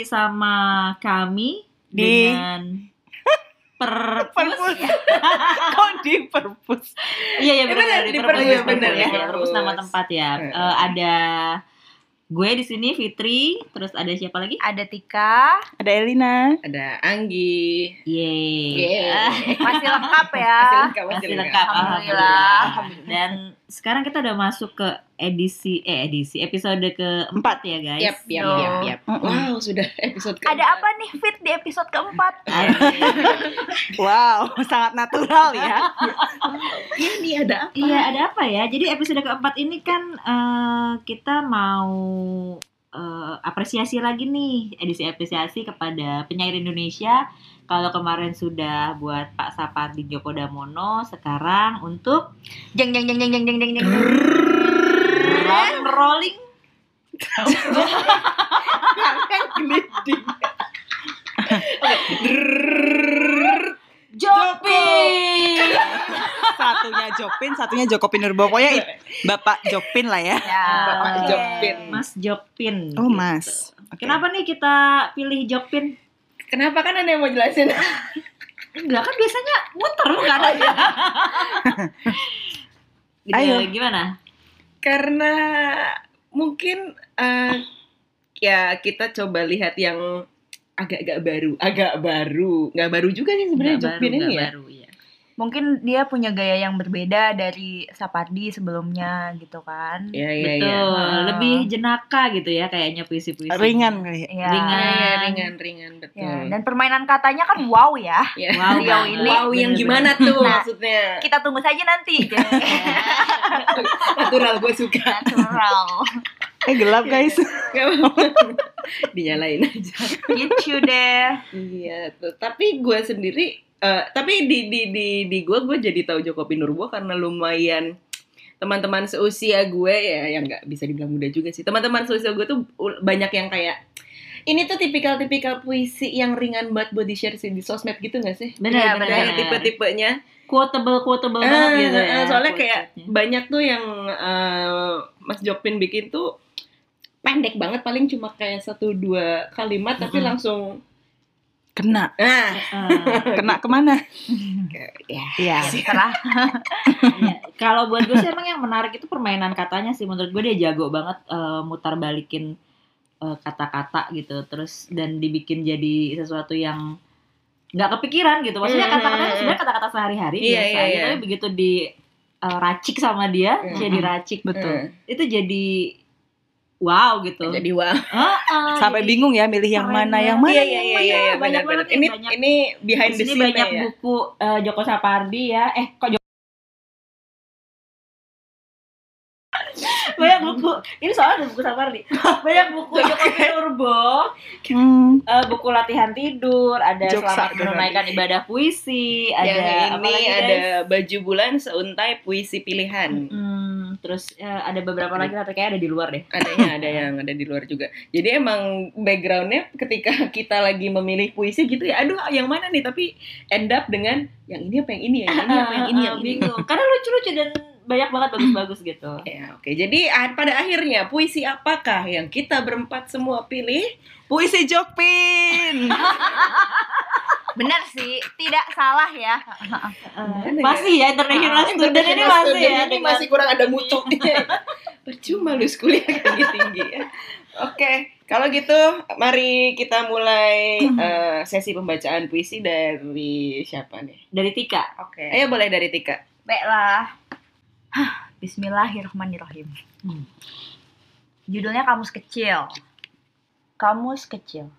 lagi sama kami Di- dengan perpus. Perpus. Kok di perpus? Iya iya Eh, benar di perpus, di perpus, benar, ya. ya. Perpus nama tempat ya. Eh, ada gue di sini Fitri, terus ada siapa lagi? Ada Tika, Ada Elina. Ada Anggi. Yeay. Yeay. Ah, masih lengkap ya. Masih lengkap, masih masih lengkap. lengkap Alhamdulillah. alhamdulillah. Dan sekarang kita udah masuk ke edisi eh edisi episode keempat ya guys. Yap, yap, Yo. yap, yap. Wow, sudah episode Ada apa nih Fit di episode keempat? Wow, sangat natural ya. Iya nih ada apa? Iya, ada apa ya? Jadi episode keempat ini kan eh, kita mau eh, apresiasi lagi nih, edisi apresiasi kepada penyair Indonesia. Kalau kemarin sudah buat Pak Sapardi Djoko Damono, sekarang untuk Jeng jeng jeng jeng jeng jeng jeng jeng. drum rolling Kan gelinding. Jopi. Satunya Jopin, satunya Joko Pinurbo. Pokoknya Bapak Jopin lah ya. Ya. Bapak. Jopin. Mas Jopin. Oh, gitu. Mas. Oke. Kenapa nih kita pilih Jopin? Kenapa kan ada yang mau jelasin? Enggak kan biasanya muter bukan aja. Gitu, Ayo. gimana? Karena mungkin eh, ya kita coba lihat yang agak-agak baru, agak baru, nggak baru juga sih sebenarnya baru, ini ya. baru, iya. Mungkin dia punya gaya yang berbeda dari Sapardi sebelumnya gitu kan. Iya iya Betul, iya. Ah. lebih jenaka gitu ya kayaknya puisi-puisi. Ringan kali. ya. Iya. Ringan. Iya, ringan ringan betul. Ya, dan permainan katanya kan wow ya. Ya. Wow, banget. ini- Wow, yang Bener-bener. gimana tuh Nah, maksudnya? Kita tunggu saja nanti. Natural gue suka. Natural. Eh gelap guys. Dinyalain aja. Gitu deh. Iya, tuh. tapi gue sendiri, eh, tapi di di di di gue gue jadi tahu Joko Pinurbo karena lumayan teman-teman seusia gue ya yang nggak bisa dibilang muda juga sih. Teman-teman seusia gue tuh banyak yang kayak ini tuh tipikal-tipikal puisi yang ringan banget buat di share sih di sosmed gitu gak sih? Benar, Iya, benar. tipe-tipenya. Quotable, quotable Eh, banget gitu ya. eh, soalnya kayak banyak tuh yang eh, Mas Jokpin bikin tuh pendek banget paling cuma kayak satu dua kalimat tapi Mm-mm. langsung Kena. ah Eh, Kena ke mana? ya Iya. Terserah. iya. Kalau buat gue sih emang yang menarik itu permainan katanya sih. Menurut gue dia jago banget eh, mutar balikin eh, kata-kata gitu. Terus dan dibikin jadi sesuatu yang nggak kepikiran gitu. Maksudnya Hmm. kata-katanya sebenarnya kata-kata sehari-hari Iya, biasa aja, iya. tapi begitu di eh, racik sama dia Hmm. jadi racik Betul. itu jadi wow gitu. jadi wah Heeh, Sampai jadi bingung ya milih yang mana yang mana. iya yang iya iya mana? iya Banyak banget ini banyak. ini behind the scene banyak ya buku eh, Joko Sapardi ya. Eh kok Joko banyak buku ini soalnya ada buku Sapardi banyak buku Joko Pinurbo Hmm. eh, buku latihan tidur ada Joksa, selamat menunaikan ibadah puisi ada yang apa ini ada guys? baju bulan seuntai puisi pilihan Hmm, terus eh, ada beberapa lagi tapi kayak ada di luar deh. Adanya ada yang ada di luar juga. Jadi emang backgroundnya ketika kita lagi memilih puisi gitu ya aduh yang mana nih? Tapi end up dengan yang ini apa yang ini yang ini apa yang ini Eh, yang eh, ini bingung. Karena lucu-lucu dan banyak banget bagus-bagus gitu. Ya, oke. Jadi ah, pada akhirnya puisi apakah yang kita berempat semua pilih? Puisi Jokpin. Benar sih, tidak salah ya. Masih ya international student ini International masih student ya ini dengan- masih kurang ada mutu. Percuma lu kuliah tinggi tinggi ya. Oke, kalau gitu mari kita mulai eh, sesi pembacaan puisi dari siapa nih? dari Tika Oke. Ayo boleh dari Tika. Baiklah. Hah, Bismillahirrahmanirrahim. Hmm. Judulnya Kamus Kecil. Kamus Kecil.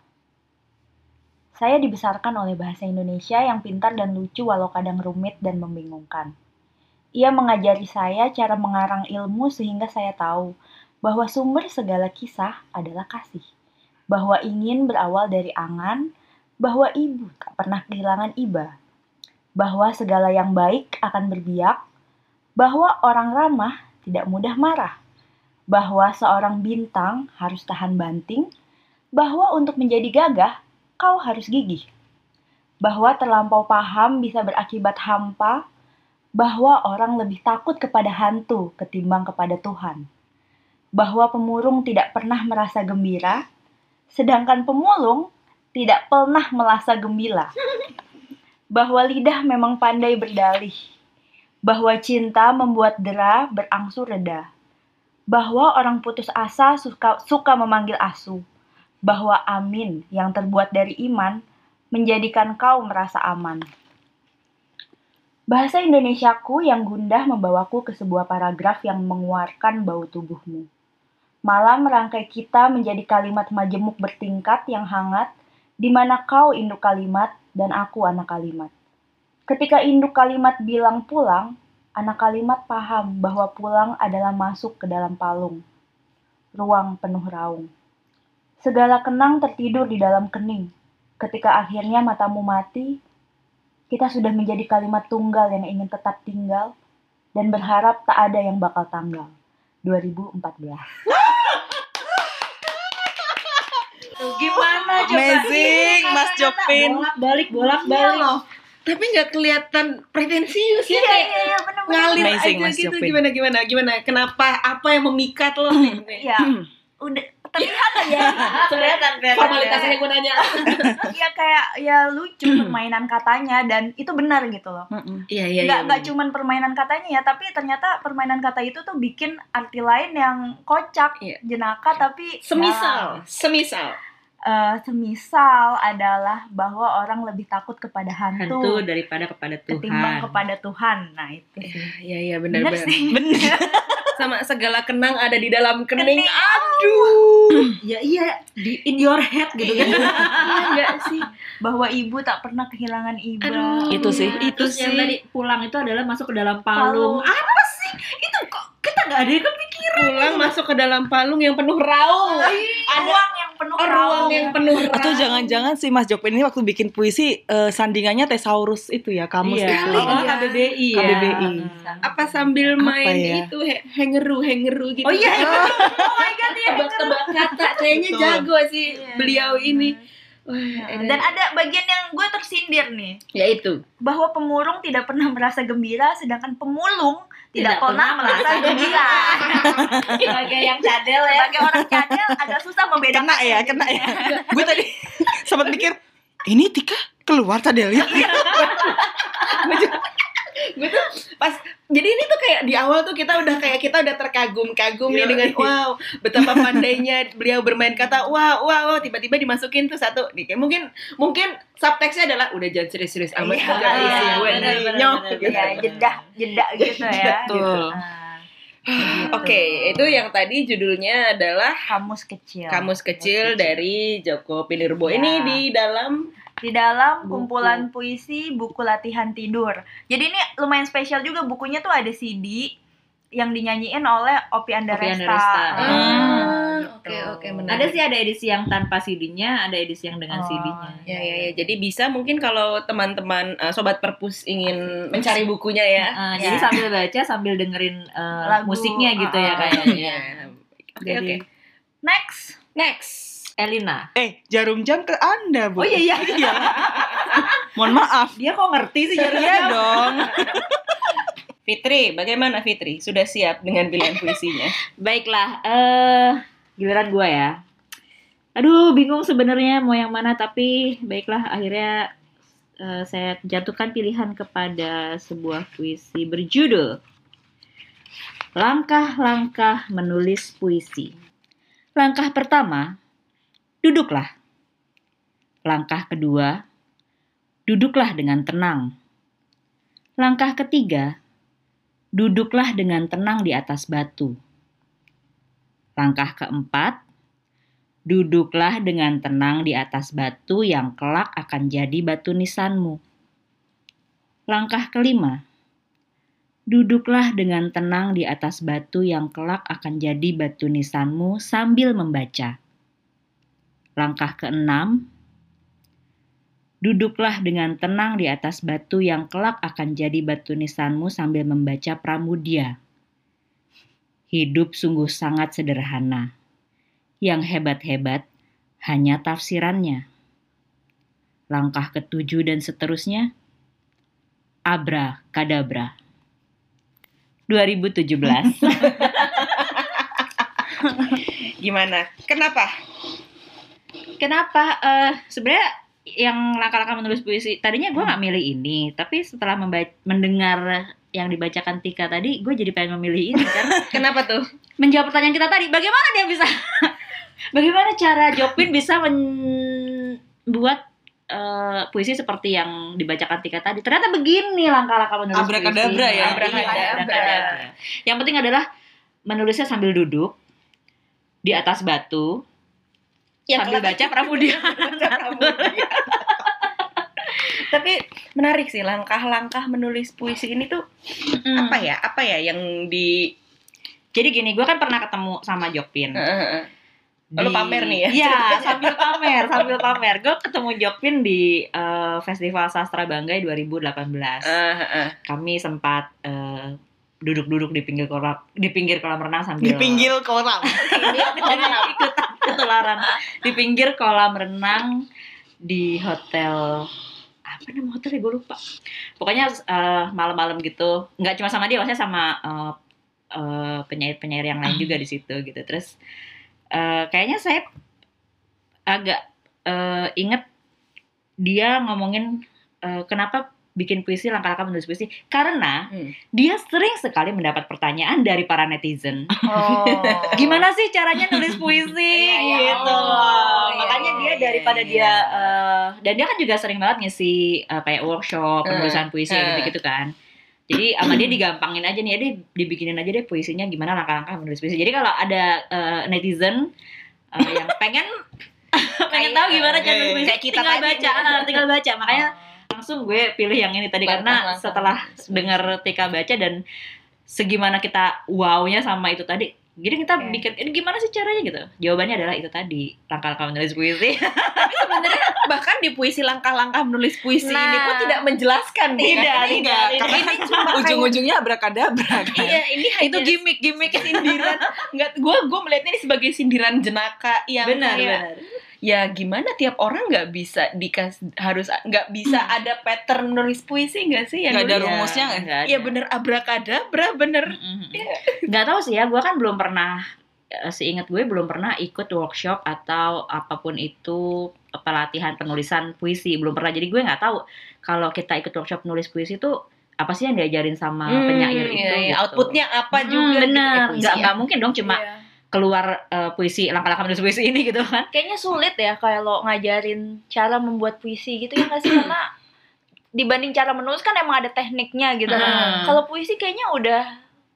Saya dibesarkan oleh bahasa Indonesia yang pintar dan lucu walau kadang rumit dan membingungkan. Ia mengajari saya cara mengarang ilmu sehingga saya tahu bahwa sumber segala kisah adalah kasih. Bahwa ingin berawal dari angan, bahwa ibu tak pernah kehilangan iba. Bahwa segala yang baik akan berbiak, bahwa orang ramah tidak mudah marah, bahwa seorang bintang harus tahan banting, bahwa untuk menjadi gagah kau harus gigih, bahwa terlampau paham bisa berakibat hampa, bahwa orang lebih takut kepada hantu ketimbang kepada Tuhan, bahwa pemurung tidak pernah merasa gembira, Sedangkan pemulung tidak pernah merasa gembira. Bahwa lidah memang pandai berdalih. Bahwa cinta membuat dera berangsur reda. Bahwa orang putus asa suka, suka memanggil asu. Bahwa amin yang terbuat dari iman menjadikan kau merasa aman. Bahasa Indonesiaku yang gundah membawaku ke sebuah paragraf yang mengeluarkan bau tubuhmu. Malam merangkai kita menjadi kalimat majemuk bertingkat yang hangat, di mana kau induk kalimat dan aku anak kalimat. Ketika induk kalimat bilang pulang, anak kalimat paham bahwa pulang adalah masuk ke dalam palung. Ruang penuh raung. Segala kenang tertidur di dalam kening. Ketika akhirnya matamu mati, kita sudah menjadi kalimat tunggal yang ingin tetap tinggal dan berharap tak ada yang bakal tanggal. 2014. Gimana coba? Amazing, Ini Mas Jopin. Bolak-balik, Iya bolak-balik. loh. Tapi nggak kelihatan pretensius ya Iya, kayak iya, iya, ngalir Amazing, aja Mas gitu. Jopin. Gimana gimana gimana? Kenapa? Apa yang memikat lo? Iya, udah terlihat aja. Kelihatan, kelihatan. Formalitasnya gue nanya. ya kayak ya lucu permainan katanya dan itu benar gitu loh. Iya iya. nggak nggak cuman permainan katanya ya, tapi ternyata permainan kata itu tuh bikin arti lain yang kocak, Iya. jenaka tapi Semisal, semisal. Eh, semisal adalah bahwa orang lebih takut kepada hantu, Hantu daripada kepada ketimbang Tuhan. kepada Tuhan. Nah itu sih. Iya iya benar Bener benar. Sama segala kenang ada di dalam kening. Kening. Aduh. Ya iya, di in your head gitu kan. Iya enggak sih? Bahwa ibu tak pernah kehilangan iba. Aduh. Itu sih. Itu Terus yang sih. tadi pulang itu adalah masuk ke dalam Palung. palung. Apa sih? Itu kok kita nggak ada yang kepikiran. Pulang masuk ke dalam palung yang penuh raung. Ada ruang yang penuh oh, ruang yang penuh raung. Atau jangan-jangan si Mas Jopin ini waktu bikin puisi eh, sandingannya tesaurus itu ya, kamus iya. itu. Oh, Iya. KBBI ya. KBBI. apa sambil Apa main ya? itu he- hengeru hengeru gitu. Oh iya. Oh my god ya. Tebak-tebak kata kayaknya jago sih Iya, beliau iya, ini. benar. Wah, Nah, Dan ada bagian yang gue tersindir nih. ya itu. bahwa pemurung tidak pernah merasa gembira, sedangkan pemulung tidak, Tidak pernah pernah merasa gembira. Sebagai yang cadel ya. Sebagai orang cadel agak susah membedakan. Kena ya, kena ya. Gue tadi sempat mikir, ini Tika keluar lihat. gue tuh pas jadi ini tuh kayak di awal tuh kita udah kayak kita udah terkagum-kagum nih dengan wow betapa pandainya beliau bermain kata wow wow wow tiba-tiba dimasukin tuh satu nih kayak mungkin mungkin subteksnya adalah udah jangan serius-serius amat Iya, jangan iya, gue nyok gitu. Ya, jeda, jeda gitu ya. Betul. Gitu. Oke, itu yang tadi judulnya adalah kamus kecil. Kamus Kecil kecil. dari Joko Pinurbo. Ya. Ini di dalam di dalam Buku. kumpulan puisi buku latihan tidur. Jadi ini lumayan spesial juga bukunya tuh ada CD yang dinyanyiin oleh Opi Andaresta. Andaresta. Ah, Ah, gitu. oke, oke, menarik. Ada sih ada edisi yang tanpa CD-nya, ada edisi yang dengan Oh, CD-nya. Ya, ya, ya. Jadi bisa mungkin kalau teman-teman uh, sobat perpus ingin mencari bukunya ya. Uh, Ya. Jadi sambil baca sambil dengerin uh, Lagu, musiknya gitu uh, ya uh. kayaknya. Ya. Oke, oke. Next. Next. Elina. Eh, jarum jam ke Anda, Bu. Oh iya iya. Iya. Mohon maaf. Dia kok ngerti sih jarum Iya jam? dong. Fitri, bagaimana Fitri? Sudah siap dengan pilihan puisinya? Baiklah, eh giliran gua ya. Aduh, bingung sebenarnya mau yang mana tapi baiklah akhirnya eh, saya jatuhkan pilihan kepada sebuah puisi berjudul Langkah-langkah menulis puisi. Langkah pertama, duduklah. Langkah kedua, duduklah dengan tenang. Langkah ketiga, duduklah dengan tenang di atas batu. Langkah keempat, duduklah dengan tenang di atas batu yang kelak akan jadi batu nisanmu. Langkah kelima, duduklah dengan tenang di atas batu yang kelak akan jadi batu nisanmu sambil membaca. Langkah keenam, duduklah dengan tenang di atas batu yang kelak akan jadi batu nisanmu sambil membaca Pramudia. Hidup sungguh sangat sederhana. Yang hebat-hebat hanya tafsirannya. Langkah ketujuh dan seterusnya, Abra Kadabra. 2017. Gimana? Kenapa? Kenapa eh sebenarnya yang langkah-langkah menulis puisi tadinya gue nggak milih ini tapi setelah mendengar yang dibacakan Tika tadi gue jadi pengen memilih ini karena Kenapa tuh? menjawab pertanyaan kita tadi bagaimana dia bisa bagaimana cara Jopin bisa membuat eh, puisi seperti yang dibacakan Tika tadi ternyata begini langkah-langkah menulis Abrakadabra puisi. ya. Abrakadabra. Abrakadabra. yang penting adalah menulisnya sambil duduk di atas batu sambil baca Pramudia Tapi menarik sih langkah-langkah menulis puisi ini tuh apa ya? Apa ya yang di Jadi gini, gue kan pernah ketemu sama Jokpin. Heeh. Lu pamer nih ya? Iya, sambil pamer, sambil pamer. Gue ketemu Jokpin di eh, Festival Sastra Banggai 2018. Ah, heeh. Kami sempat eh, duduk-duduk di pinggir kolam di pinggir kolam renang sambil Di pinggir kolam. Jadi ikutan ketularan. Di pinggir kolam renang di hotel apa nama hotelnya? Gue lupa. Pokoknya eh, malam-malam gitu. Nggak cuma sama dia maksudnya sama eh, eh, penyair-penyair yang lain juga di situ gitu. Terus eh, kayaknya saya agak eh, inget dia ngomongin eh, kenapa bikin puisi langkah-langkah menulis puisi karena Hmm. dia sering sekali mendapat pertanyaan dari para netizen Oh. gimana sih caranya nulis puisi Iya, iya. gitu Oh, makanya iya, dia iya, daripada iya. dia eh, dan dia kan juga sering banget ngisi eh, kayak workshop Eh, penulisan puisi eh. gitu gitu kan jadi sama dia digampangin aja nih ya dia dibikinin aja deh puisinya gimana langkah-langkah menulis puisi jadi kalau ada eh, netizen eh, yang pengen pengen tahu gimana cara nulis puisi tinggal baca ah, tinggal baca makanya langsung gue pilih yang ini tadi karena langkah. setelah dengar Tika baca dan segimana kita wow-nya sama itu tadi jadi kita Oke. bikin ini gimana sih caranya gitu jawabannya adalah itu tadi langkah-langkah menulis puisi Sebenarnya bahkan di puisi langkah-langkah menulis puisi ini Nah. pun tidak menjelaskan. Tidak, Karena tidak, ini- tidak. Ini cuma Ujung-ujungnya abrakadabra kan. Iya, ini hanya itu gimmick gimmick sindiran. Enggak, gue gue melihatnya ini sebagai sindiran jenaka yang benar kayak, benar ya gimana tiap orang nggak bisa dikas harus nggak bisa ada pattern nulis puisi nggak sih yang Nggak ada rumusnya nggak? Iya ada. bener abrakadabra bener. Mm-mm. nggak tahu sih ya gue kan belum pernah eh, seingat gue belum pernah ikut workshop atau apa pun itu pelatihan penulisan puisi belum pernah jadi gue nggak tahu kalau kita ikut workshop nulis puisi itu apa sih yang diajarin sama Hmm, penyair iya, itu iya. gitu. Outputnya apa Hmm, juga? gitu. bener Eh, puisi nggak ya. nggak mungkin dong cuma Iya. Keluar eh, puisi langkah-langkah menulis puisi ini gitu kan Kayaknya sulit ya kalau ngajarin cara membuat puisi gitu ya nggak sih karena dibanding cara menulis kan emang ada tekniknya gitu kan. Hmm. Kalau puisi kayaknya udah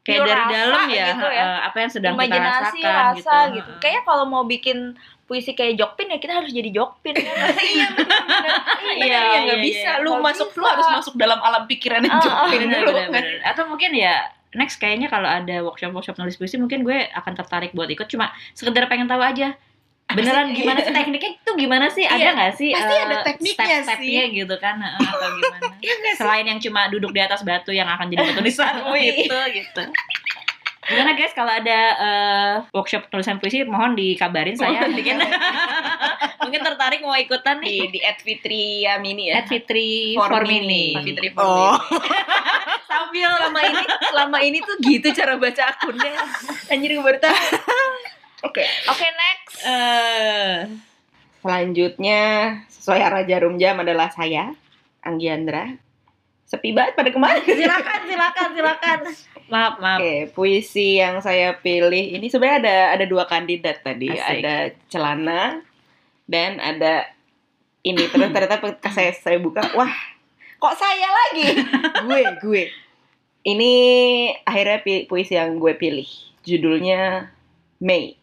kayak dari rasa dalam ya, gitu ya. eh, apa yang sedang kita imajinasi rasakan rasa gitu. gitu. Kayaknya kalau mau bikin puisi kayak Jokpin ya kita harus jadi Jokpin ya nggak? Iya. Iya, ya iya, nggak iya. bisa. Lu Nggak masuk lu bisa. harus masuk dalam alam pikirannya Ah, ah, Jopin bener, dulu. bener, bener. Atau mungkin ya next kayaknya kalau ada workshop-workshop nulis puisi mungkin gue akan tertarik buat ikut. Cuma sekedar pengen tahu aja. Beneran sih? gimana sih tekniknya? Itu gimana sih? Ada Iya, nggak sih pasti eh, ada tekniknya step-stepnya gitu kan? Atau gimana? Iya sih? selain yang cuma duduk di atas batu yang akan jadi batu nisanmu itu gitu gimana guys kalau ada eh, workshop tulisan puisi mohon dikabarin saya Mohon mungkin mungkin tertarik mau ikutan di nih di Ed Fitri Yamini ya. at Fitri Formini. Formini Fitri Oh. Formini. sambil selama ini selama ini tuh gitu cara baca akunnya. Anjir gue baru tahu. Oke. Oke next. eh Selanjutnya sesuai arah jarum jam adalah saya, Anggiandra. Sepi banget pada kemarin. silakan silakan silakan maaf maaf Oke, puisi yang saya pilih ini sebenarnya ada ada dua kandidat tadi, Asik. ada celana dan ada ini terus ternyata saya saya buka, wah kok saya lagi? gue gue. Ini akhirnya puisi yang gue pilih. Judulnya Mei.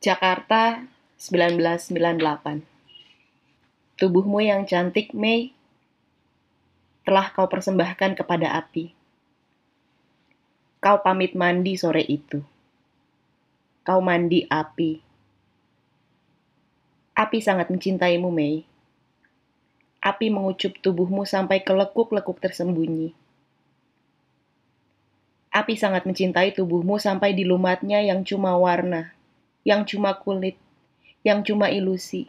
Jakarta 1998. Tubuhmu yang cantik, Mei, telah kau persembahkan kepada api. Kau pamit mandi sore itu. Kau mandi api. Api sangat mencintaimu, Mei. Api mengucup tubuhmu sampai ke lekuk-lekuk tersembunyi. Api sangat mencintai tubuhmu sampai di lumatnya yang cuma warna, yang cuma kulit, yang cuma ilusi.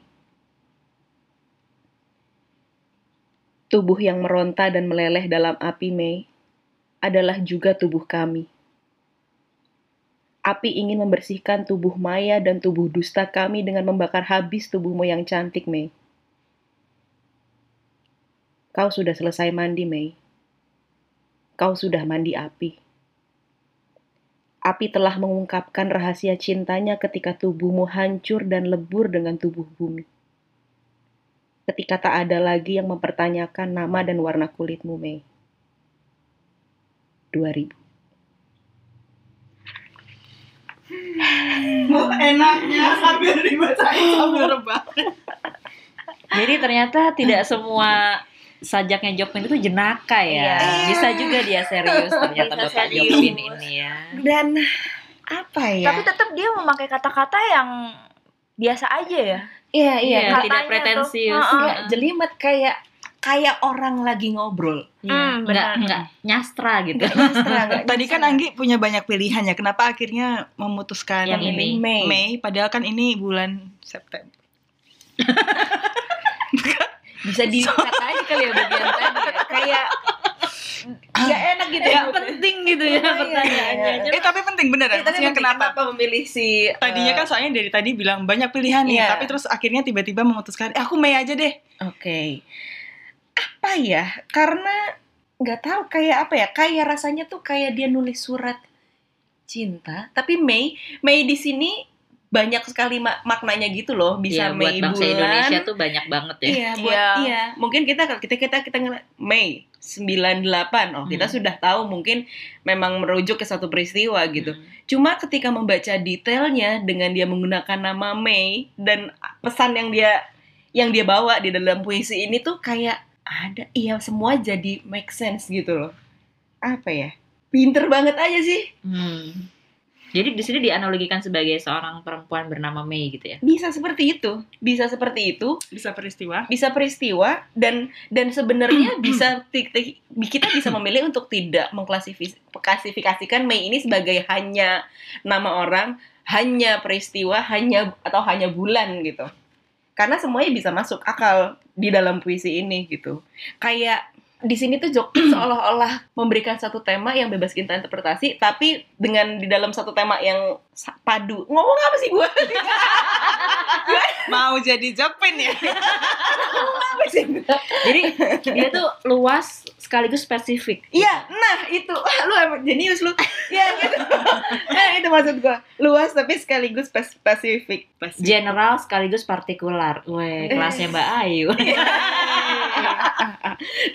Tubuh yang meronta dan meleleh dalam api Mei adalah juga tubuh kami. Api ingin membersihkan tubuh maya dan tubuh dusta kami dengan membakar habis tubuhmu yang cantik, Mei. Kau sudah selesai mandi, Mei. Kau sudah mandi api. Api telah mengungkapkan rahasia cintanya ketika tubuhmu hancur dan lebur dengan tubuh bumi. Ketika tak ada lagi yang mempertanyakan nama dan warna kulitmu, Mei. 2000. enaknya sambil dibacain sambil rebahan. Jadi ternyata tidak semua sajaknya Jokpin itu jenaka ya. Iya. Bisa juga dia serius ternyata Bisa Bapak serius. Jokpin ini ya. Dan apa ya? Tapi tetap dia memakai kata-kata yang biasa aja ya. Iya, iya. Iya, tidak pretensius. tuh, nggak jelimet kayak kayak orang lagi ngobrol. Iya, Hmm, enggak benar. enggak nyastra gitu. Nyastra, nggak Tadi kan nyastra. Anggi punya banyak pilihan ya. Kenapa akhirnya memutuskan Yang ini. Mei. Mei? Padahal kan ini bulan September. bisa dikat aja kali ya bagian tadi ya. kayak nggak enak gitu Enggak ya penting gitu ya Iya, pertanyaannya. iya, iya. Eh tapi penting bener ya. Tapi Maksudnya penting, kenapa? kenapa memilih si eh, Tadinya kan soalnya dari tadi bilang banyak pilihan nih, tapi terus akhirnya tiba-tiba memutuskan, eh, aku Mei aja deh. Oke. Apa ya? Karena nggak tahu kayak apa ya? Kayak rasanya tuh kayak dia nulis surat cinta, tapi Mei, Mei di sini banyak sekali ma- maknanya gitu loh. Bisa Iya, buat Mei bangsa bulan. Indonesia tuh banyak banget ya. Iya, buat Iya. iya. Mungkin kita kita kita kita ngeliat Mei 98. Oh, kita Hmm. sudah tahu mungkin memang merujuk ke satu peristiwa gitu. Hmm. Cuma ketika membaca detailnya dengan dia menggunakan nama Mei dan pesan yang dia yang dia bawa di dalam puisi ini tuh kayak ada iya semua jadi make sense gitu loh. Apa ya? Pinter banget aja sih. Hmm. Jadi di sini dianalogikan sebagai seorang perempuan bernama Mei gitu ya. Bisa seperti itu. Bisa seperti itu. Bisa peristiwa. Bisa peristiwa dan dan sebenarnya bisa kita bisa memilih untuk tidak mengklasifikasikan Mei ini sebagai hanya nama orang, hanya peristiwa, hanya atau hanya bulan gitu. Karena semuanya bisa masuk akal di dalam puisi ini gitu. Kayak di sini tuh Jokpin seolah-olah memberikan satu tema yang bebas kita interpretasi, tapi dengan di dalam satu tema yang padu. Ngomong apa sih gue? Mau jadi Jokpin ya? Jadi dia tuh luas sekaligus spesifik. Iya, nah itu. Wah, lu emang jenius lu. Iya gitu. nah, itu maksud gua. Luas tapi sekaligus spes- spesifik. General sekaligus partikular. Weh, kelasnya Mbak Ayu.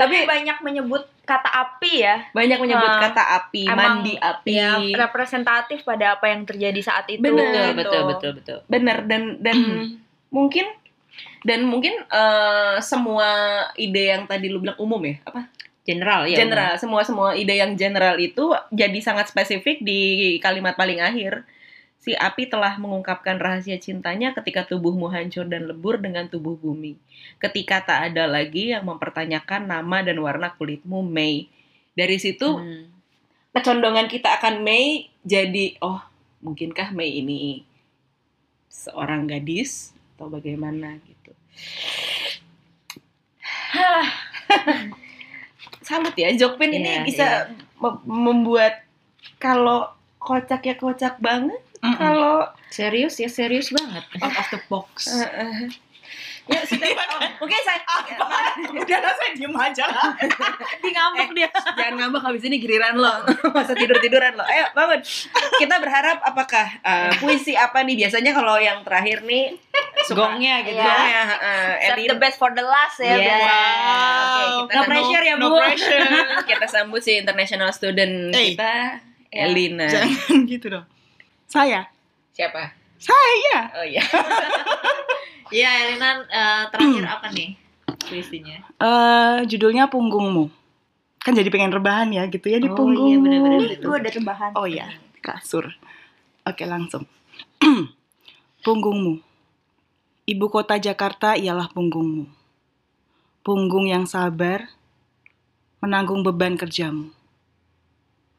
Tapi banyak menyebut kata api ya. Banyak menyebut Ah, kata api, mandi api. Ya, representatif pada apa yang terjadi saat itu. Bener. betul, gitu. betul, betul, betul. Bener dan dan mungkin dan mungkin eh, semua ide yang tadi lu bilang umum ya, apa? General ya. general, semua semua ide yang general itu jadi sangat spesifik di kalimat paling akhir. Si api telah mengungkapkan rahasia cintanya ketika tubuhmu hancur dan lebur dengan tubuh bumi. Ketika tak ada lagi yang mempertanyakan nama dan warna kulitmu, Mei. Dari situ Hmm. kecondongan kita akan Mei jadi, oh mungkinkah Mei ini seorang gadis atau bagaimana gitu. Salut ya, Jokpin ini Iya, bisa mem- membuat kalau kocak ya kocak banget, Mm-mm. kalau Serius ya, serius banget. Out of the box. Eh, eh. ya sudah, oh, oke saya Udah lah saya diem aja lah. Di ngambek dia. jangan ngambek habis ini giliran lo masa tidur tiduran lo ayo bangun kita berharap apakah eh, puisi apa nih biasanya kalau yang terakhir nih Gongnya gitu. Iya. gongnya uh, Save the best for the last ya. Iya. biasa. Oke, kita No sambut- pressure ya, no Bu. pressure. kita sambut si international student Eh, kita ya. Elina Jangan gitu dong. Saya. siapa Saya. oh iya Iya, Elina eh, terakhir apa nih puisinya? Eh judulnya punggungmu. Kan jadi pengen rebahan ya gitu ya di Oh, punggung. iya, bener-bener. Nih, gue ada rebahan. Oh iya, kasur. Oke, langsung. punggungmu. Ibu kota Jakarta ialah punggungmu. Punggung yang sabar menanggung beban kerjamu.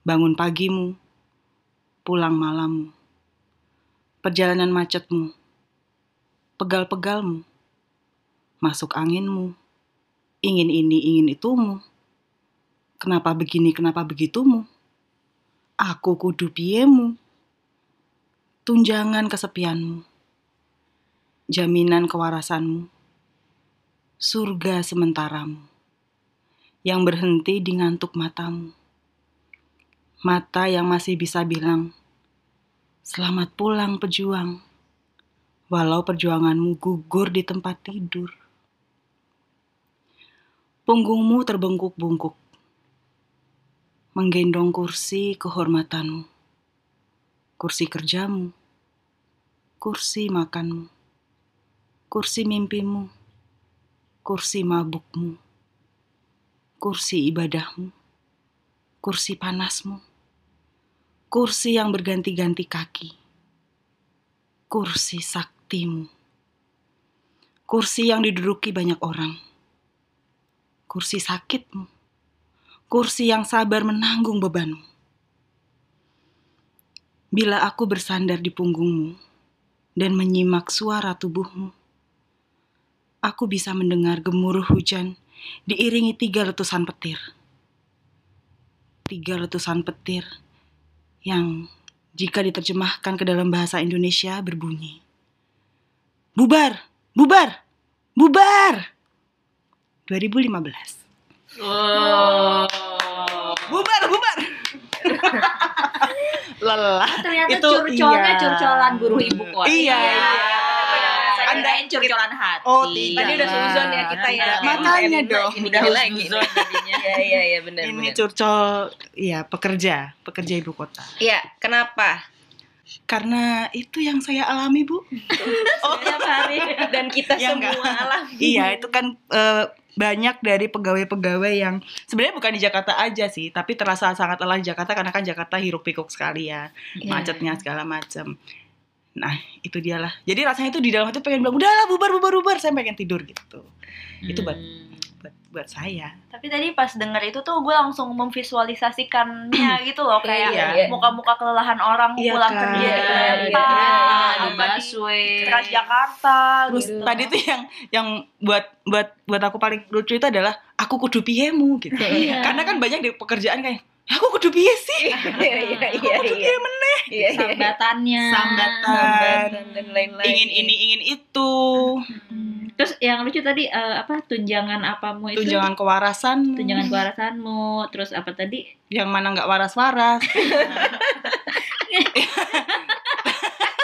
Bangun pagimu, pulang malammu. Perjalanan macetmu. Pegal-pegalmu. Masuk anginmu. Ingin ini, ingin itumu. Kenapa begini, kenapa begitumu? Aku kudu piemu. tunjangan kesepianmu, jaminan kewarasanmu, surga sementaramu, yang berhenti di ngantuk matamu. Mata yang masih bisa bilang, selamat pulang pejuang, walau perjuanganmu gugur di tempat tidur. Punggungmu terbengkuk-bungkuk, menggendong kursi kehormatanmu, kursi kerjamu, kursi makanmu, kursi mimpimu, kursi mabukmu, kursi ibadahmu, kursi panasmu, kursi yang berganti-ganti kaki, kursi saktimu, kursi yang diduduki banyak orang, kursi sakitmu, kursi yang sabar menanggung bebanmu. Bila aku bersandar di punggungmu dan menyimak suara tubuhmu, aku bisa mendengar gemuruh hujan diiringi tiga letusan petir. Tiga letusan petir yang jika diterjemahkan ke dalam bahasa Indonesia berbunyi. Bubar, bubar, bubar. 2015. Oh. Bubar, bubar. Lelah. Ternyata Itu curcolnya iya. curcolan buruh ibu kota. Iya, iya. Anda- kirain curcolan hati. Oh, tidak. Tadi udah suzon ya kita ya. Makanya dong. Ini Udah lagi. jadinya. Iya iya iya benar Ini curcol, ya pekerja, pekerja ibu kota. Iya, kenapa? Karena itu yang saya alami bu. Setiap hari. Dan kita Ya, semua enggak. alami. iya, itu kan eh, banyak dari pegawai-pegawai yang sebenarnya bukan di Jakarta aja sih, tapi terasa sangat lelah di Jakarta karena kan Jakarta hiruk pikuk sekali ya, Iya. macetnya segala macam. Nah, itu dialah. Jadi rasanya itu di dalam hati pengen bilang, udahlah bubar bubar bubar, saya pengen tidur gitu. Itu buat Hmm. buat, buat saya. Tapi tadi pas denger itu tuh gue langsung memvisualisasikannya gitu loh kayak Iya, iya. muka-muka kelelahan orang Iya pulang kan? kerja Iya, di iya, iya. di apa di busway. Transjakarta Terus gitu. tadi tuh yang yang buat buat buat aku paling lucu itu adalah aku kudu piemu gitu. Iya. Karena kan banyak di pekerjaan kayak aku kudu piye sih? Iya iya iya iya. meneh. Iya iya. sambatannya. Sambatan. Sambatan dan lain-lain. Ingin ini ingin itu. Hmm. Terus yang lucu tadi eh, apa tunjangan apamu itu? Tunjangan kewarasan. tunjangan kewarasanmu. Terus apa tadi? Yang mana nggak waras-waras.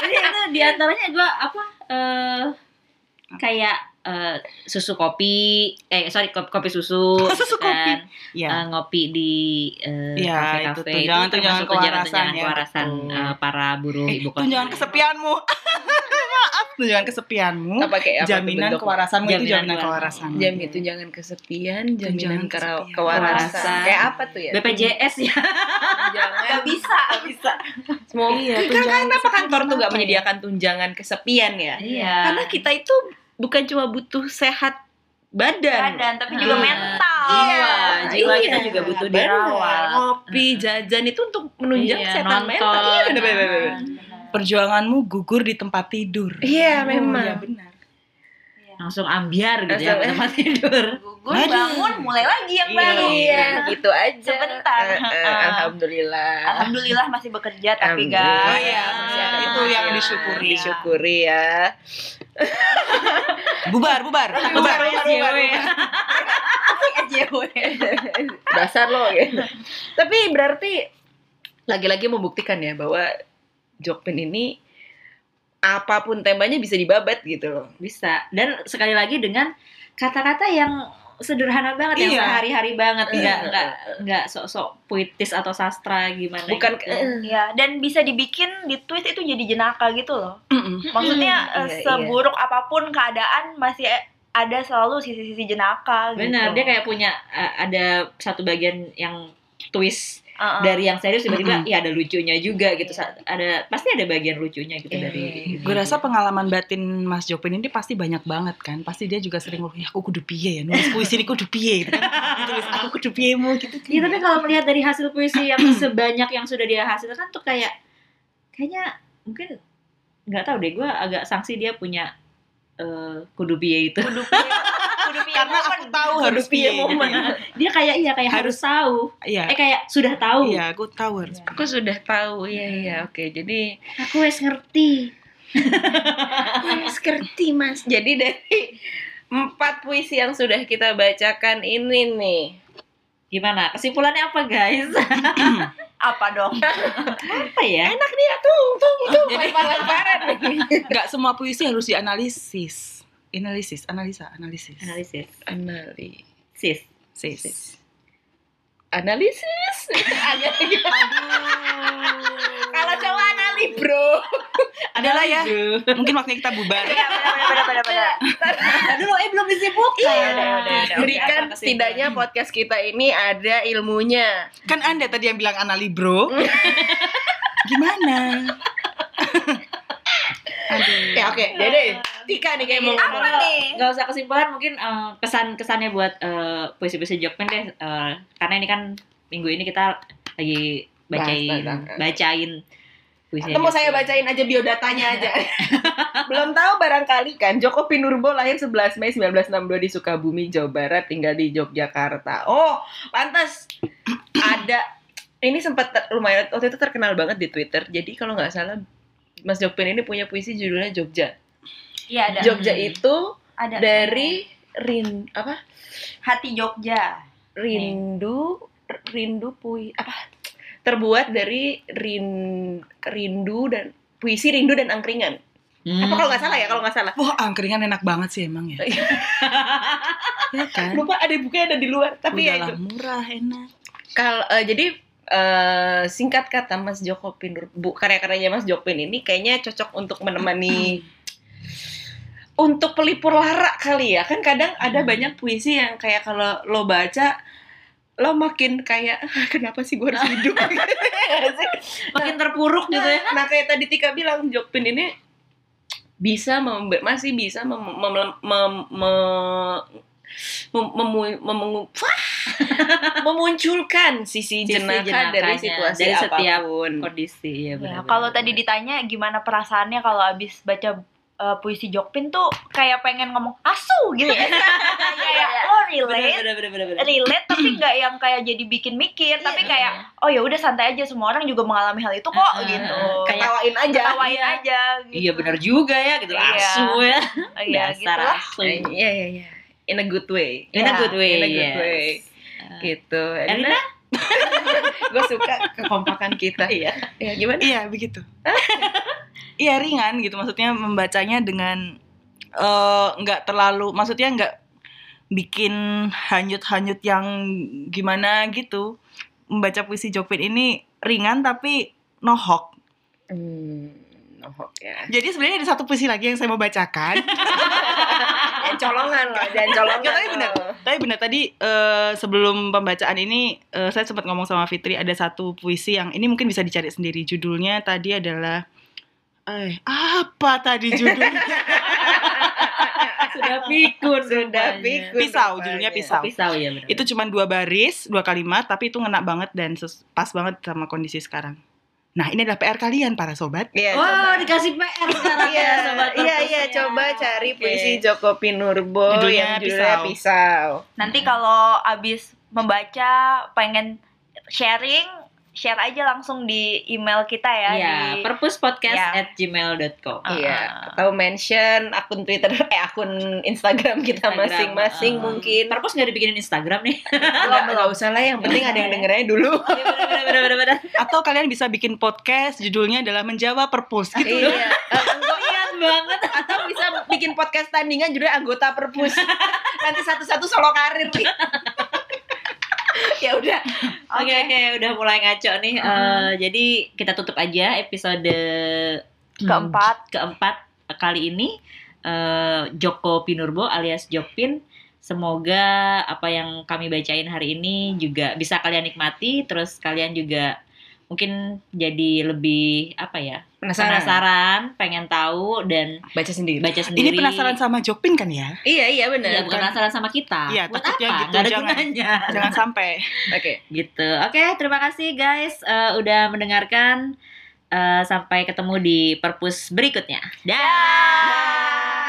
Jadi itu di antaranya gue apa? eh kayak eh, susu kopi, eh sorry kopi, kopi susu, Susu gitu kan. Ya. Eh, ngopi di eh, Iya, kafe-kafe itu tunjangan- tunjangan termasuk tunjangan kewarasan tunjangan ya, kewarasan betul. eh, para buruh Eh, ibu kota. tunjangan kesepianmu. Maaf, tunjangan kesepianmu. Apa kayak apa Jaminan bentuk? kewarasanmu itu Jaminan jaminan kewarasan. Jamin tunjangan kesepian, jaminan kesepian. kewarasan. Kayak apa tuh ya? BPJS ya. Tunjangan. Gak bisa, bisa. Semua Iya, kan kenapa kantor tuh gak ya? menyediakan tunjangan kesepian ya? Iya. Karena kita itu bukan cuma butuh sehat badan, badan tapi juga Hmm. mental. Jiwa, jiwa Iya. kita juga butuh Benar. dirawat. Ngopi, jajan itu untuk menunjang Iya, kesehatan nonton. mental. Iya benar benar benar. Perjuanganmu gugur di tempat tidur. Iya, Oh, memang. iya, benar. Langsung ambiar gitu ya tempat tidur. Gugur Aduh. bangun mulai lagi yang Iya. baru. Iya, gitu aja. Sebentar. Eh, Heeh. Alhamdulillah. Alhamdulillah masih bekerja tapi guys. Oh iya, Masih ada itu yang ya. disyukuri. Disyukuri ya. Bubar, bubar, bubar. SJW. Dasar lo gitu. Tapi berarti lagi-lagi membuktikan ya bahwa Jokpin ini apa pun temanya bisa dibabat gitu loh. Bisa. Dan sekali lagi dengan kata-kata yang sederhana banget yang Iya. sehari-hari banget Iya. nggak nggak nggak sok-sok puitis atau sastra gimana Bukan gitu. eh, Iya, dan bisa dibikin di tweet itu jadi jenaka gitu loh. Mm-mm. Maksudnya Hmm, eh, iya, seburuk apa pun keadaan masih ada selalu sisi-sisi jenaka gitu. benar dia kayak punya uh, ada satu bagian yang twist Uh-uh. dari yang serius tiba-tiba Mm-mm. ya ada lucunya juga gitu ada pasti ada bagian lucunya gitu Iya, dari iya, Gue rasa pengalaman batin Mas Jopin ini pasti banyak banget kan. Pasti dia juga sering ngomong, ya aku kudu piye ya, nulis puisi ini kudu piye gitu kan. Tulis aku kudu piye mu gitu. Iya tapi kalau melihat dari hasil puisi yang sebanyak yang sudah dia hasilkan tuh kayak kayaknya mungkin nggak tahu deh gue agak sanksi dia punya eh kudu biye itu kudu piye karena aku tahu harus piye momen. Dia kayak iya kayak harus, tahu. Iya. Eh kayak sudah tahu. Iya, aku tahu harus. Aku sudah tahu, iya iya, oke. Jadi Aku wes ngerti. Mas ngerti mas. Jadi dari empat puisi yang sudah kita bacakan ini nih. Gimana? Kesimpulannya apa, guys? Apa dong? apa ya? Enak nih ya, tung tung tung. Lempar-lemparan nih. Enggak semua puisi harus dianalisis. Analisis, analisa, analisis. Analisis. Analisis. Sis. Sis. Analisis. Gitu. Kalau cowok anali bro. Adalah ya. Mungkin waktunya kita bubar. Iya, lo eh belum disibukkan. Iya. Berikan setidaknya podcast kita ini ada ilmunya. Kan Anda tadi yang bilang anali, Bro. Gimana? Aduh. Ya oke, jadi Tika nih kayak mau Apa ngomong. nih? Gak usah kesimpulan mungkin eh, kesan-kesannya buat eh, puisi-puisi Jokpen deh eh, karena ini kan minggu ini kita lagi bacain bacain puisi Atau mau saya bacain aja biodatanya aja. Belum tahu barangkali kan Joko Pinurbo lahir 11 Mei 1962 di Sukabumi, Jawa Barat, tinggal di Yogyakarta. Oh, pantas ada ini sempat lumayan waktu itu terkenal banget di Twitter. Jadi kalau nggak salah Mas Jokpin ini punya puisi judulnya Jogja. Iya ada. Jogja Hmm. itu Ada. dari rin apa? Hati Jogja. Rindu rindu pui apa? Terbuat dari rin rindu dan puisi rindu dan angkringan. Hmm. Apa kalau nggak salah ya? Kalau nggak salah. Wah, angkringan enak banget sih emang ya. ya kan? Lupa ada bukunya ada di luar. Tapi ya Udahlah, itu. murah, enak. Kalau eh, jadi eh, singkat kata Mas Joko Pinur, bu karya-karyanya Mas Jokpin ini kayaknya cocok untuk menemani untuk pelipur lara kali ya. Kan kadang ada banyak puisi yang kayak kalau lo baca lo makin kayak "Ah, kenapa sih gue harus hidup Iya makin terpuruk gitu ya Nah kayak tadi Tika bilang Jokpin ini bisa membe- masih bisa mem, mem- mem- me- mem- memu- memu- Wah! memunculkan sisi, Sisi jenaka jenakanya dari situasi dari setiap apa pun. kondisi ya Ya, benar kalau tadi ditanya gimana perasaannya kalau abis baca uh, puisi Jokpin tuh kayak pengen ngomong asu gitu ya. kayak lo relate, benar benar benar benar relate tapi nggak yang kayak jadi bikin mikir, tapi Iya. kayak oh ya udah santai aja semua orang juga mengalami hal itu kok Ah, gitu. kayak- Ketawain aja. Ketawain Iya. aja gitu. iya benar juga ya gitu Iya. asu ya Oh, Iya gitu dasar lah. asu Iya iya iya. In a good way. in a Ya, good way in a good yes. Gitu. Elina gue suka kekompakan kita. iya Ya gimana? Iya, begitu. Iya, ringan gitu. Maksudnya membacanya dengan eh, nggak terlalu, maksudnya nggak bikin hanyut-hanyut yang gimana gitu. Membaca puisi Jokpin ini ringan tapi nohok. Hmm, nohok ya. Jadi sebenarnya ada satu puisi lagi yang saya mau bacakan. Jangan colongan lah, jangan colongan. Nggak, tapi benar. loh. Tapi benar tadi eh, sebelum pembacaan ini eh, saya sempat ngomong sama Fitri ada satu puisi yang ini mungkin bisa dicari sendiri. Judulnya tadi adalah eh apa tadi judulnya? sudah pikun Sudah pikun. pisau, rupanya. judulnya pisau. pisau ya benar Itu cuma dua baris, dua kalimat, tapi itu ngena banget dan pas banget sama kondisi sekarang. Nah, ini adalah PR kalian para sobat. Iya, Wah, coba. dikasih PR sekarang Iya, ya, sobat iya, iya, perpusnya. coba cari puisi Joko Pinurbo Judulnya yang judulnya Pisau. pisau. Nanti kalau abis membaca pengen sharing, share aja langsung di email kita ya. Iya, di, perpuspodcast Iya. at gmail.com. Ah. Iya, atau mention akun Twitter, eh akun Instagram kita masing-masing ah. mungkin. Perpus nggak dibikinin Instagram nih. Nggak, nggak usah lah, yang penting ada yang dengernya dulu. Iya, bener, bener, bener, bener. Atau kalian bisa bikin podcast, judulnya adalah menjawab perpus gitu. Iya. Eh, banget. atau bisa bikin podcast tandingan judulnya anggota perpus nanti satu-satu solo karir nih ya udah Oke oke udah mulai ngaco nih. Eh, jadi kita tutup aja episode Keempat. keempat kali ini eh, Joko Pinurbo alias Jopin. Semoga apa yang kami bacain hari ini juga bisa kalian nikmati. Terus kalian juga mungkin jadi lebih apa ya penasaran, pengen tahu dan baca sendiri baca Ini sendiri. penasaran sama Jopin kan ya? iya iya benar bukan Kan- penasaran sama kita. Iya, Buat apa? gitu, Nggak ada jangan. gunanya. Jangan sampai. oke gitu. Oke, terima kasih guys eh, udah mendengarkan. Eh, sampai ketemu di perpus berikutnya. Dah. Dah.